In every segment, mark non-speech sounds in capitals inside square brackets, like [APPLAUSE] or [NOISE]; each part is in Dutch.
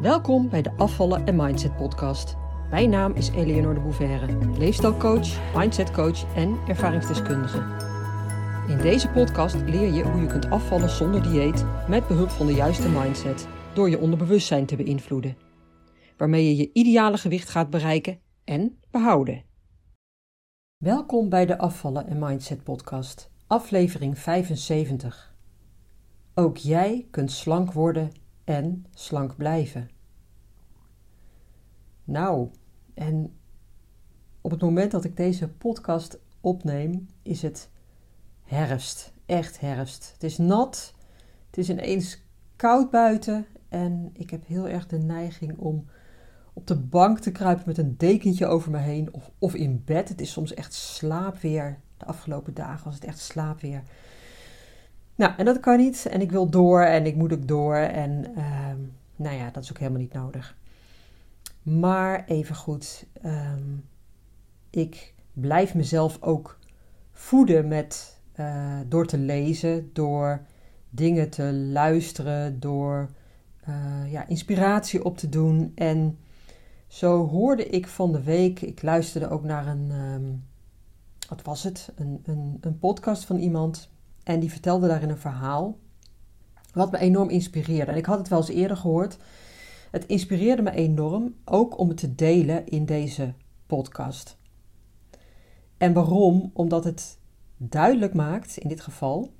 Welkom bij de Afvallen en Mindset podcast. Mijn naam is Eleonore de Bouverre, leefstijlcoach, mindsetcoach en ervaringsdeskundige. In deze podcast leer je hoe je kunt afvallen zonder dieet met behulp van de juiste mindset door je onderbewustzijn te beïnvloeden, waarmee je je ideale gewicht gaat bereiken en behouden. Welkom bij de Afvallen en Mindset podcast, aflevering 75. Ook jij kunt slank worden en slank blijven. Nou, en op het moment dat ik deze podcast opneem, is het herfst. Echt herfst. Het is nat, het is ineens koud buiten en ik heb heel erg de neiging om op de bank te kruipen met een dekentje over me heen of, of in bed. Het is soms echt slaapweer. De afgelopen dagen was het echt slaapweer. Nou, en dat kan niet. En ik wil door en ik moet ook door. En uh, nou ja, dat is ook helemaal niet nodig. Maar even goed, um, ik blijf mezelf ook voeden met, uh, door te lezen, door dingen te luisteren, door uh, ja, inspiratie op te doen. En zo hoorde ik van de week, ik luisterde ook naar een, um, wat was het, een, een, een podcast van iemand en die vertelde daarin een verhaal wat me enorm inspireerde. En ik had het wel eens eerder gehoord. Het inspireerde me enorm, ook om het te delen in deze podcast. En waarom? Omdat het duidelijk maakt, in dit geval,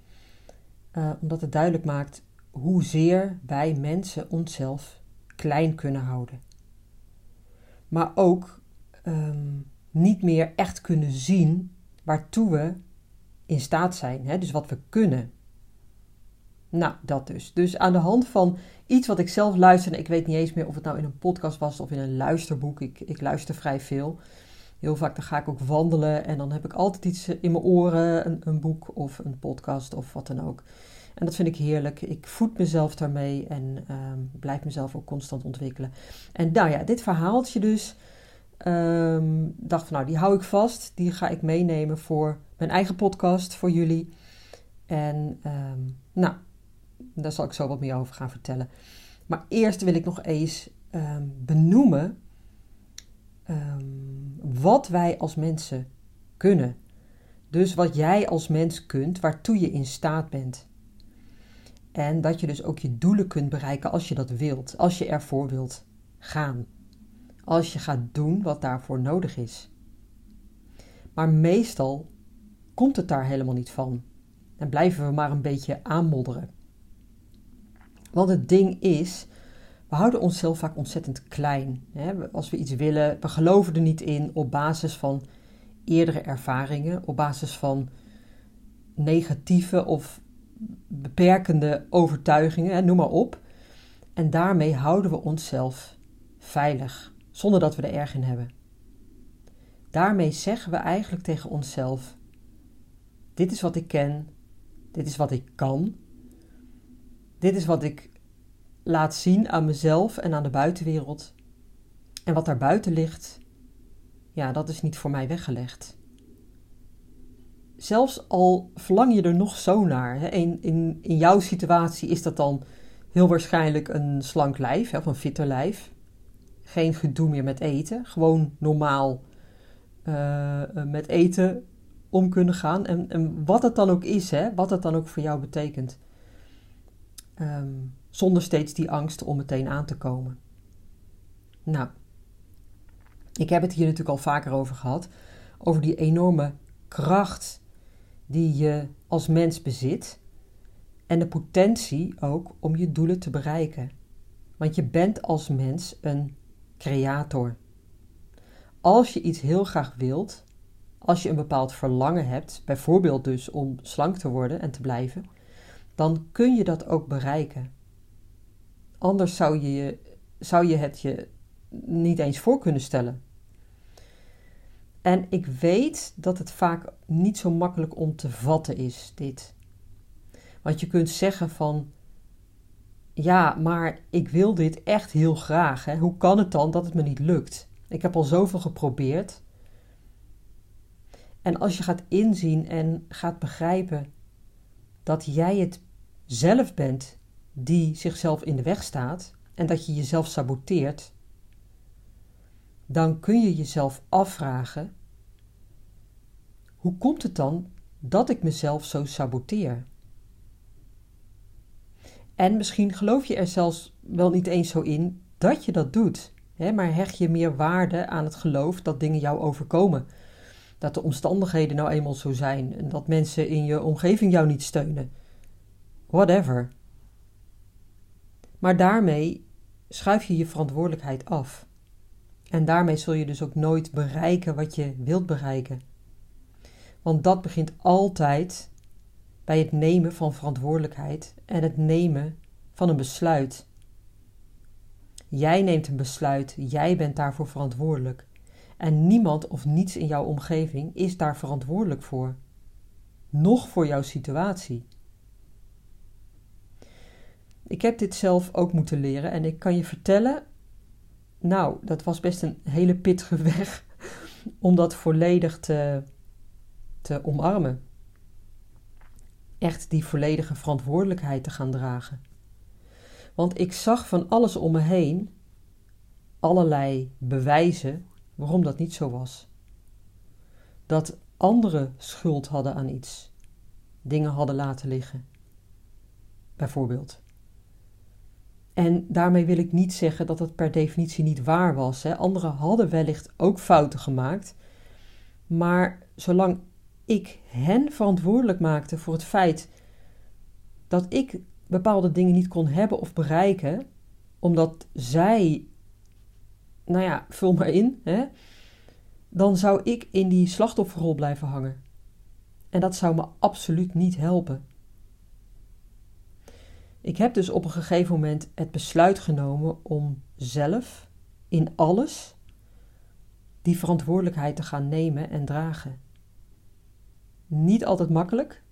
uh, omdat het duidelijk maakt hoezeer wij mensen onszelf klein kunnen houden. Maar ook um, niet meer echt kunnen zien waartoe we in staat zijn. Hè? Dus wat we kunnen. Nou, dat dus. Dus aan de hand van iets wat ik zelf luisterde, ik weet niet eens meer of het nou in een podcast was of in een luisterboek. Ik, ik luister vrij veel. Heel vaak dan ga ik ook wandelen en dan heb ik altijd iets in mijn oren, een, een boek of een podcast of wat dan ook. En dat vind ik heerlijk. Ik voed mezelf daarmee en um, blijf mezelf ook constant ontwikkelen. En nou ja, dit verhaaltje dus. Um, dacht van nou, die hou ik vast. Die ga ik meenemen voor mijn eigen podcast voor jullie. En um, nou, daar zal ik zo wat meer over gaan vertellen. Maar eerst wil ik nog eens um, benoemen um, wat wij als mensen kunnen. Dus wat jij als mens kunt, waartoe je in staat bent. En dat je dus ook je doelen kunt bereiken als je dat wilt, als je ervoor wilt gaan. Als je gaat doen wat daarvoor nodig is. Maar meestal komt het daar helemaal niet van. En blijven we maar een beetje aanmodderen. Want het ding is, we houden onszelf vaak ontzettend klein. Als we iets willen, we geloven er niet in op basis van eerdere ervaringen, op basis van negatieve of beperkende overtuigingen, noem maar op. En daarmee houden we onszelf veilig, zonder dat we er erg in hebben. Daarmee zeggen we eigenlijk tegen onszelf: dit is wat ik ken. Dit is wat ik kan. Dit is wat ik laat zien aan mezelf en aan de buitenwereld. En wat daar buiten ligt, ja, dat is niet voor mij weggelegd. Zelfs al verlang je er nog zo naar. Hè, in, in, jouw situatie is dat dan heel waarschijnlijk een slank lijf, hè, of een fitter lijf. Geen gedoe meer met eten. Gewoon normaal uh, met eten om kunnen gaan. En, en wat het dan ook is, hè, wat het dan ook voor jou betekent. Um, zonder steeds die angst om meteen aan te komen. Nou, ik heb het hier natuurlijk al vaker over gehad. Over die enorme kracht die je als mens bezit. En de potentie ook om je doelen te bereiken. Want je bent als mens een creator. Als je iets heel graag wilt, als je een bepaald verlangen hebt, bijvoorbeeld dus om slank te worden en te blijven, dan kun je dat ook bereiken. Anders zou je, zou je het je niet eens voor kunnen stellen. En ik weet dat het vaak niet zo makkelijk om te vatten is, dit. Want je kunt zeggen van, ja, maar ik wil dit echt heel graag. Hè? Hoe kan het dan dat het me niet lukt? Ik heb al zoveel geprobeerd. En als je gaat inzien en gaat begrijpen dat jij het zelf bent die zichzelf in de weg staat, en dat je jezelf saboteert, dan kun je jezelf afvragen: hoe komt het dan dat ik mezelf zo saboteer? En misschien geloof je er zelfs wel niet eens zo in dat je dat doet, hè, maar hecht je meer waarde aan het geloof dat dingen jou overkomen. Dat de omstandigheden nou eenmaal zo zijn en dat mensen in je omgeving jou niet steunen. Whatever. Maar daarmee schuif je je verantwoordelijkheid af. En daarmee zul je dus ook nooit bereiken wat je wilt bereiken. Want dat begint altijd bij het nemen van verantwoordelijkheid en het nemen van een besluit. Jij neemt een besluit, jij bent daarvoor verantwoordelijk. En niemand of niets in jouw omgeving is daar verantwoordelijk voor. Nog voor jouw situatie. Ik heb dit zelf ook moeten leren en ik kan je vertellen, nou, dat was best een hele pittige [LAUGHS] weg om dat volledig te, te omarmen. Echt die volledige verantwoordelijkheid te gaan dragen. Want ik zag van alles om me heen allerlei bewijzen waarom dat niet zo was. Dat anderen schuld hadden aan iets, dingen hadden laten liggen. Bijvoorbeeld. En daarmee wil ik niet zeggen dat het per definitie niet waar was. Hè. Anderen hadden wellicht ook fouten gemaakt. Maar zolang ik hen verantwoordelijk maakte voor het feit dat ik bepaalde dingen niet kon hebben of bereiken, omdat zij, nou ja, vul maar in, hè, dan zou ik in die slachtofferrol blijven hangen. En dat zou me absoluut niet helpen. Ik heb dus op een gegeven moment het besluit genomen om zelf in alles die verantwoordelijkheid te gaan nemen en dragen. Niet altijd makkelijk,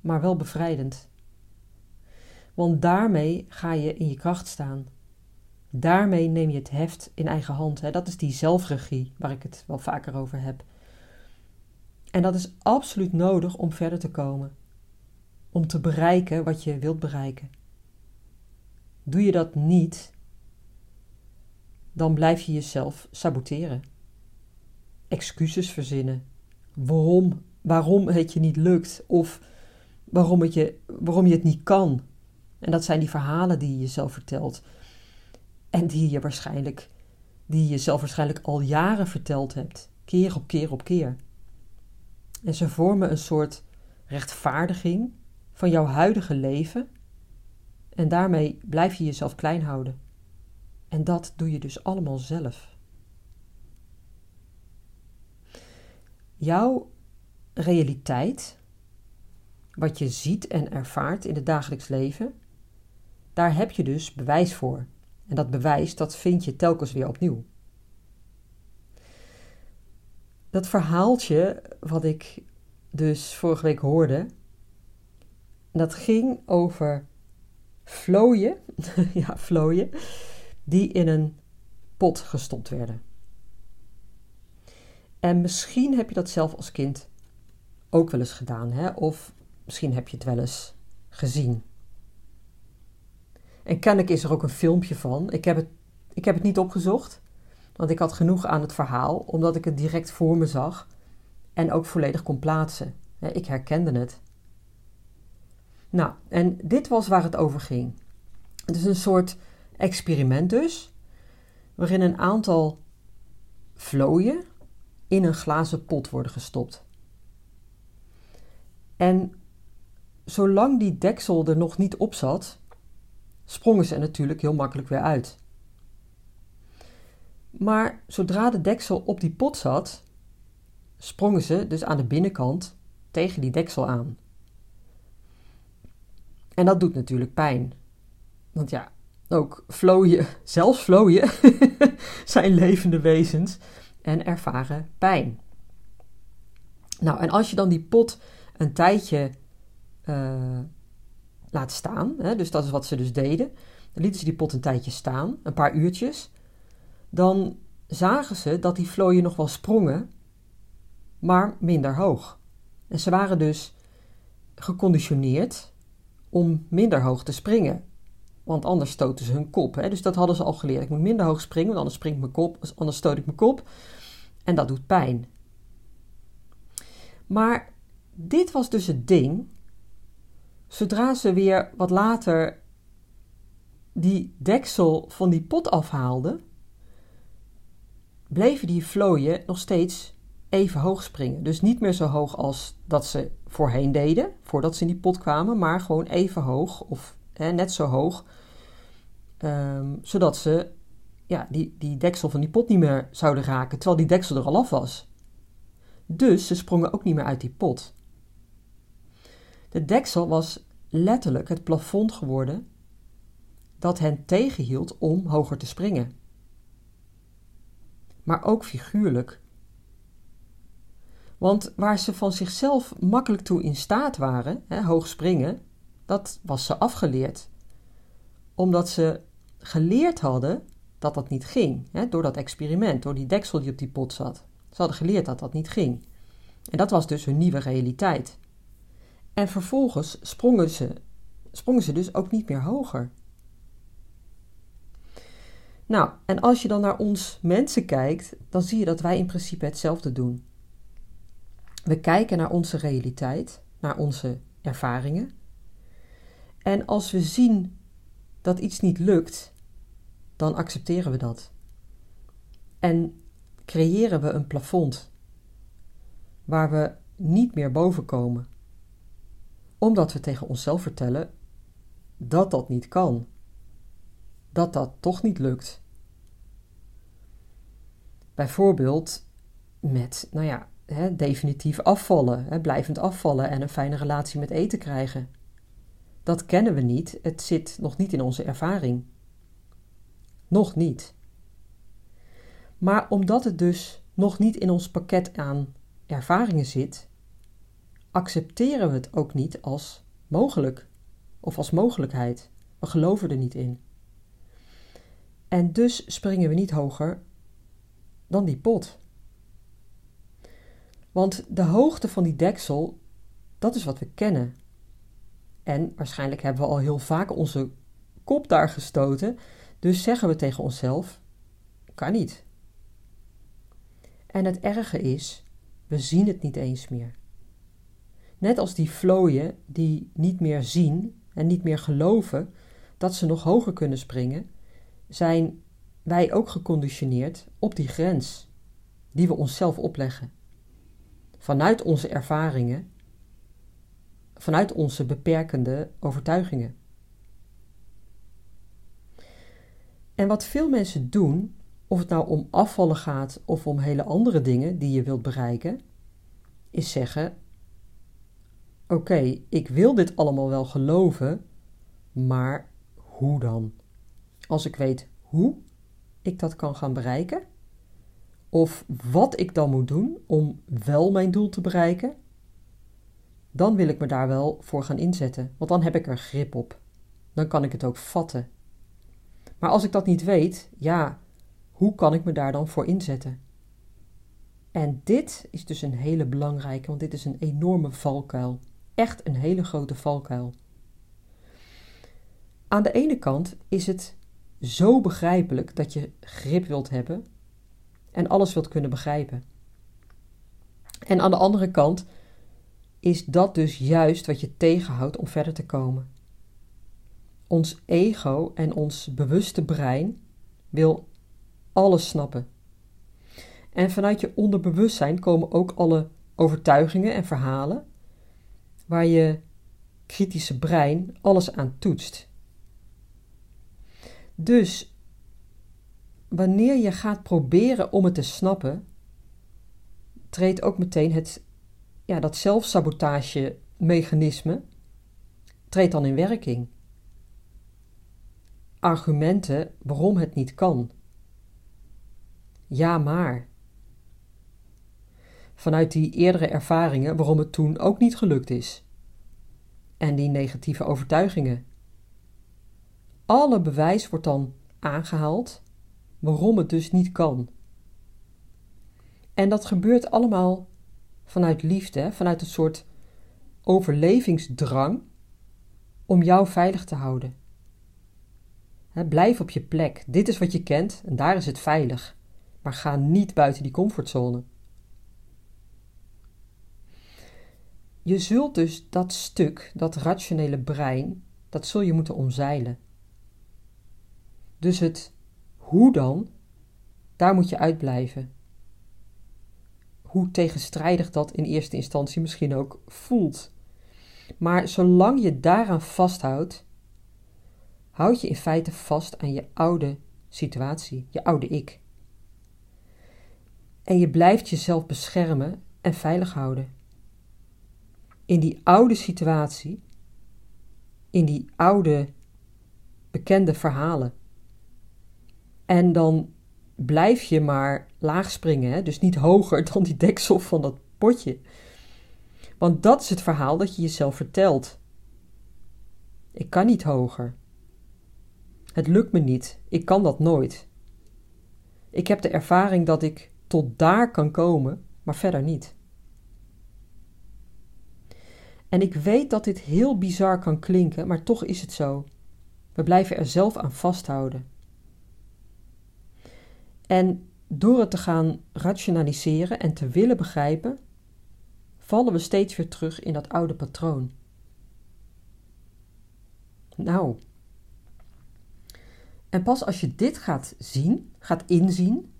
maar wel bevrijdend. Want daarmee ga je in je kracht staan. Daarmee neem je het heft in eigen hand. Hè? Dat is die zelfregie waar ik het wel vaker over heb. En dat is absoluut nodig om verder te komen om te bereiken wat je wilt bereiken. Doe je dat niet, dan blijf je jezelf saboteren. Excuses verzinnen. Waarom, waarom het je niet lukt of waarom, het je, waarom je het niet kan. En dat zijn die verhalen die je jezelf vertelt. En die je waarschijnlijk, die je jezelf waarschijnlijk al jaren verteld hebt. Keer op keer op keer. En ze vormen een soort rechtvaardiging van jouw huidige leven en daarmee blijf je jezelf klein houden. En dat doe je dus allemaal zelf. Jouw realiteit, wat je ziet en ervaart in het dagelijks leven, daar heb je dus bewijs voor. En dat bewijs, dat vind je telkens weer opnieuw. Dat verhaaltje wat ik dus vorige week hoorde, dat ging over vlooien, [LAUGHS] ja, vlooien, die in een pot gestopt werden. En misschien heb je dat zelf als kind ook wel eens gedaan, hè? of misschien heb je het wel eens gezien. En kennelijk is er ook een filmpje van. Ik heb het, ik heb het niet opgezocht, want ik had genoeg aan het verhaal, omdat ik het direct voor me zag en ook volledig kon plaatsen. Ik herkende het. Nou, en dit was waar het over ging. Het is een soort experiment dus, waarin een aantal vlooien in een glazen pot worden gestopt. En zolang die deksel er nog niet op zat, sprongen ze er natuurlijk heel makkelijk weer uit. Maar zodra de deksel op die pot zat, sprongen ze dus aan de binnenkant tegen die deksel aan. En dat doet natuurlijk pijn. Want ja, ook vlooien, [LAUGHS] zelfs vlooien, [LAUGHS] zijn levende wezens en ervaren pijn. Nou, en als je dan die pot een tijdje uh, laat staan, hè, dus dat is wat ze dus deden, dan lieten ze die pot een tijdje staan, een paar uurtjes, dan zagen ze dat die vlooien nog wel sprongen, maar minder hoog. En ze waren dus geconditioneerd om minder hoog te springen. Want anders stoten ze hun kop. Hè? Dus dat hadden ze al geleerd. Ik moet minder hoog springen, want anders springt mijn kop, anders stoot ik mijn kop. En dat doet pijn. Maar dit was dus het ding. Zodra ze weer wat later die deksel van die pot afhaalden, bleven die vlooien nog steeds even hoog springen. Dus niet meer zo hoog als dat ze voorheen deden, voordat ze in die pot kwamen, maar gewoon even hoog of hè, net zo hoog, ehm, zodat ze ja, die, die deksel van die pot niet meer zouden raken, terwijl die deksel er al af was. Dus ze sprongen ook niet meer uit die pot. De deksel was letterlijk het plafond geworden dat hen tegenhield om hoger te springen. Maar ook figuurlijk. Want waar ze van zichzelf makkelijk toe in staat waren, hè, hoog springen, dat was ze afgeleerd. Omdat ze geleerd hadden dat dat niet ging, hè, door dat experiment, door die deksel die op die pot zat. Ze hadden geleerd dat dat niet ging. En dat was dus hun nieuwe realiteit. En vervolgens sprongen ze, sprongen ze dus ook niet meer hoger. Nou, en als je dan naar ons mensen kijkt, dan zie je dat wij in principe hetzelfde doen. We kijken naar onze realiteit, naar onze ervaringen. En als we zien dat iets niet lukt, dan accepteren we dat. En creëren we een plafond waar we niet meer boven komen, omdat we tegen onszelf vertellen dat dat niet kan, dat dat toch niet lukt. Bijvoorbeeld met, nou ja, hè, definitief afvallen, hè, blijvend afvallen en een fijne relatie met eten krijgen. Dat kennen we niet, het zit nog niet in onze ervaring. Nog niet. Maar omdat het dus nog niet in ons pakket aan ervaringen zit, accepteren we het ook niet als mogelijk of als mogelijkheid. We geloven er niet in. En dus springen we niet hoger dan die pot. Want de hoogte van die deksel, dat is wat we kennen. En waarschijnlijk hebben we al heel vaak onze kop daar gestoten, dus zeggen we tegen onszelf: kan niet. En het erge is, we zien het niet eens meer. Net als die vlooien die niet meer zien en niet meer geloven dat ze nog hoger kunnen springen, zijn wij ook geconditioneerd op die grens die we onszelf opleggen. Vanuit onze ervaringen, vanuit onze beperkende overtuigingen. En wat veel mensen doen, of het nou om afvallen gaat of om hele andere dingen die je wilt bereiken, is zeggen: Oké, ik wil dit allemaal wel geloven, maar hoe dan? Als ik weet hoe ik dat kan gaan bereiken, of wat ik dan moet doen om wel mijn doel te bereiken, dan wil ik me daar wel voor gaan inzetten, want dan heb ik er grip op. Dan kan ik het ook vatten. Maar als ik dat niet weet, ja, hoe kan ik me daar dan voor inzetten? En dit is dus een hele belangrijke, want dit is een enorme valkuil. Echt een hele grote valkuil. Aan de ene kant is het zo begrijpelijk dat je grip wilt hebben en alles wilt kunnen begrijpen. En aan de andere kant is dat dus juist wat je tegenhoudt om verder te komen. Ons ego en ons bewuste brein wil alles snappen. En vanuit je onderbewustzijn komen ook alle overtuigingen en verhalen waar je kritische brein alles aan toetst. Dus wanneer je gaat proberen om het te snappen, treedt ook meteen het, ja, dat zelfsabotage-mechanisme treedt dan in werking. Argumenten waarom het niet kan. Ja, maar. Vanuit die eerdere ervaringen waarom het toen ook niet gelukt is. En die negatieve overtuigingen. Alle bewijs wordt dan aangehaald waarom het dus niet kan. En dat gebeurt allemaal vanuit liefde, vanuit een soort overlevingsdrang om jou veilig te houden. blijf op je plek. Dit is wat je kent en daar is het veilig. Maar ga niet buiten die comfortzone. Je zult dus dat stuk, dat rationele brein, dat zul je moeten omzeilen. Dus het hoe dan, daar moet je uitblijven. Hoe tegenstrijdig dat in eerste instantie misschien ook voelt. Maar zolang je daaraan vasthoudt, houd je in feite vast aan je oude situatie, je oude ik. En je blijft jezelf beschermen en veilig houden. In die oude situatie, in die oude bekende verhalen. En dan blijf je maar laag springen, hè? dus niet hoger dan die deksel van dat potje. Want dat is het verhaal dat je jezelf vertelt. Ik kan niet hoger. Het lukt me niet. Ik kan dat nooit. Ik heb de ervaring dat ik tot daar kan komen, maar verder niet. En ik weet dat dit heel bizar kan klinken, maar toch is het zo. We blijven er zelf aan vasthouden. En door het te gaan rationaliseren en te willen begrijpen, vallen we steeds weer terug in dat oude patroon. Nou, en pas als je dit gaat zien, gaat inzien,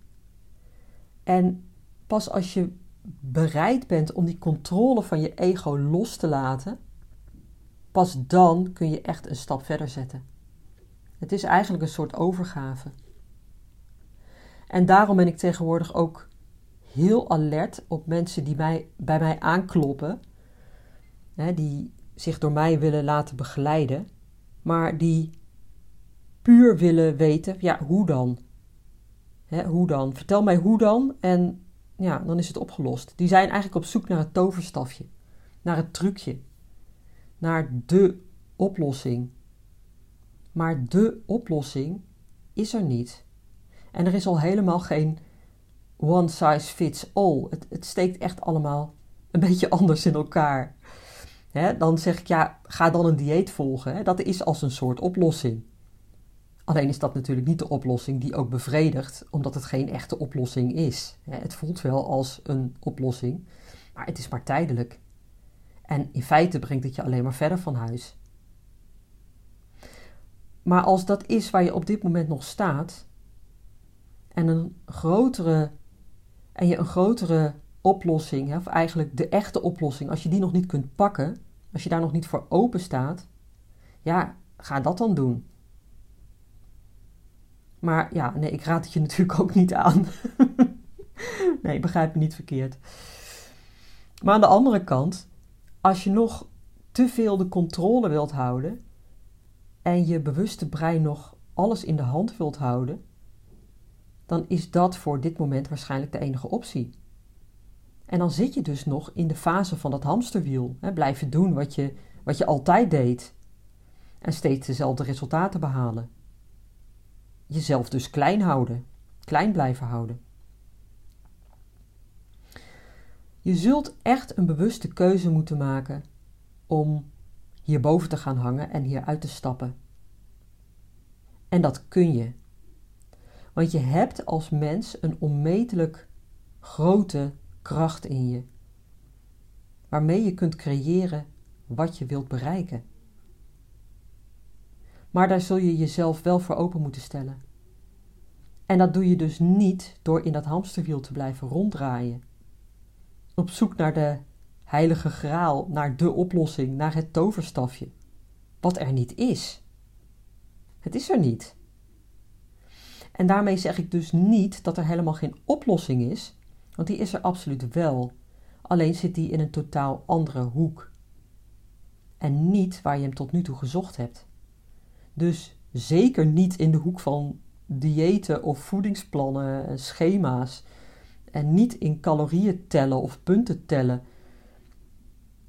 en pas als je bereid bent om die controle van je ego los te laten, pas dan kun je echt een stap verder zetten. Het is eigenlijk een soort overgave. En daarom ben ik tegenwoordig ook heel alert op mensen die mij, bij mij aankloppen, hè, die zich door mij willen laten begeleiden, maar die puur willen weten, ja, hoe dan? Hè, hoe dan? Vertel mij hoe dan en ja, dan is het opgelost. Die zijn eigenlijk op zoek naar het toverstafje, naar het trucje, naar de oplossing. Maar de oplossing is er niet. En er is al helemaal geen one size fits all. Het, het steekt echt allemaal een [LAUGHS] beetje anders in elkaar. dan zeg ik ja, ga dan een dieet volgen. Dat is als een soort oplossing. Alleen is dat natuurlijk niet de oplossing die ook bevredigt, omdat het geen echte oplossing is. Het voelt wel als een oplossing, maar het is maar tijdelijk. En in feite brengt het je alleen maar verder van huis. Maar als dat is waar je op dit moment nog staat, en een grotere en je een grotere oplossing, of eigenlijk de echte oplossing, als je die nog niet kunt pakken, als je daar nog niet voor open staat, ja, ga dat dan doen. Maar ja, nee, ik raad het je [LAUGHS] natuurlijk ook niet aan. [LAUGHS] nee, begrijp me niet verkeerd. Maar aan de andere kant, als je nog te veel de controle wilt houden en je bewuste brein nog alles in de hand wilt houden, dan is dat voor dit moment waarschijnlijk de enige optie. En dan zit je dus nog in de fase van dat hamsterwiel. Hè, blijven doen wat je, wat je altijd deed. En steeds dezelfde resultaten behalen. Jezelf dus klein houden, klein blijven houden. Je zult echt een bewuste keuze moeten maken om hierboven te gaan hangen en hieruit te stappen. En dat kun je. Want je hebt als mens een onmetelijk grote kracht in je, waarmee je kunt creëren wat je wilt bereiken. Maar daar zul je jezelf wel voor open moeten stellen. En dat doe je dus niet door in dat hamsterwiel te blijven ronddraaien. Op zoek naar de heilige graal, naar de oplossing, naar het toverstafje. Wat er niet is. Het is er niet. En daarmee zeg ik dus niet dat er helemaal geen oplossing is, want die is er absoluut wel. Alleen zit die in een totaal andere hoek. En niet waar je hem tot nu toe gezocht hebt. Dus zeker niet in de hoek van diëten of voedingsplannen en schema's. En niet in calorieën tellen of punten tellen.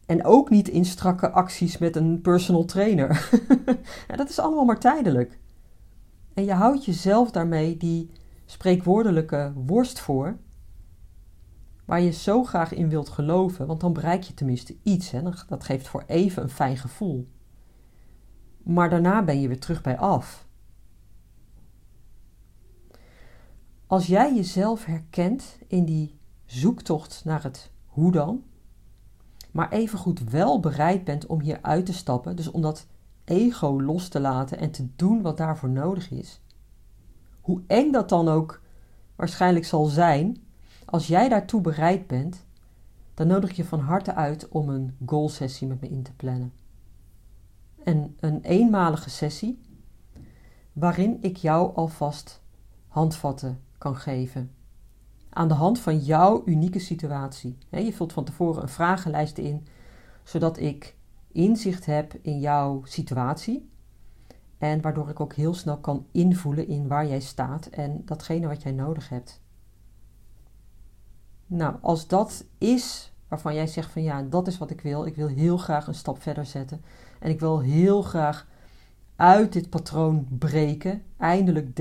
En ook niet in strakke acties met een personal trainer. [LAUGHS] dat is allemaal maar tijdelijk. En je houdt jezelf daarmee die spreekwoordelijke worst voor, waar je zo graag in wilt geloven, want dan bereik je tenminste iets. Hè? Dat geeft voor even een fijn gevoel. Maar daarna ben je weer terug bij af. Als jij jezelf herkent in die zoektocht naar het hoe dan, maar evengoed wel bereid bent om hier uit te stappen, dus om dat ego los te laten en te doen wat daarvoor nodig is, hoe eng dat dan ook waarschijnlijk zal zijn, als jij daartoe bereid bent, dan nodig ik je van harte uit om een goal sessie met me in te plannen. En een eenmalige sessie waarin ik jou alvast handvatten kan geven. Aan de hand van jouw unieke situatie. Je vult van tevoren een vragenlijst in, zodat ik inzicht heb in jouw situatie. En waardoor ik ook heel snel kan invoelen in waar jij staat en datgene wat jij nodig hebt. Nou, als dat is waarvan jij zegt van ja, dat is wat ik wil. Ik wil heel graag een stap verder zetten. En ik wil heel graag uit dit patroon breken. Eindelijk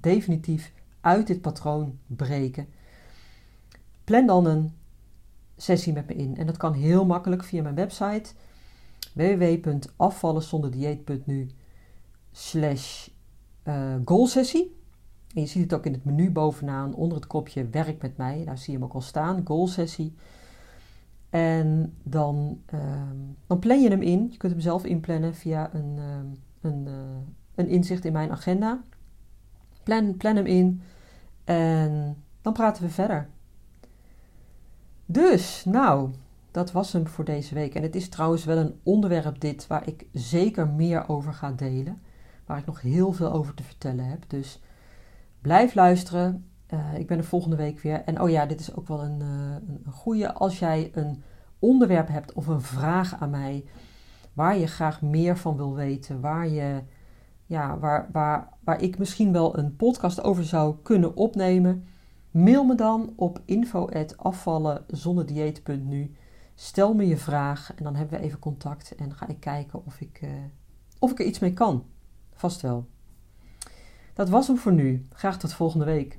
definitief uit dit patroon breken. Plan dan een sessie met me in. En dat kan heel makkelijk via mijn website www.afvallenzonderdieet.nu slash uh, goalsessie. En je ziet het ook in het menu bovenaan onder het kopje werk met mij. Daar zie je hem ook al staan, goalsessie. En dan, ehm, dan plan je hem in. Je kunt hem zelf inplannen via een, ehm, een, uh, een inzicht in mijn agenda. Plan, plan hem in en dan praten we verder. Dus, nou, dat was hem voor deze week. En het is trouwens wel een onderwerp dit waar ik zeker meer over ga delen. Waar ik nog heel veel over te vertellen heb. Dus blijf luisteren. Uh, ik ben er volgende week weer. En oh ja, dit is ook wel een, uh, een goede. Als jij een onderwerp hebt of een vraag aan mij waar je graag meer van wil weten, waar, je, ja, waar, waar, waar ik misschien wel een podcast over zou kunnen opnemen, mail me dan op info.afvallenzonderdieet.nu. Stel me je vraag en dan hebben we even contact en ga ik kijken of ik, uh, of ik er iets mee kan. Vast wel. Dat was hem voor nu. Graag tot volgende week.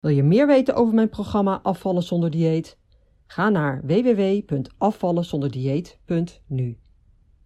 Wil je meer weten over mijn programma Afvallen zonder dieet? Ga naar www.afvallenzonderdieet.nu.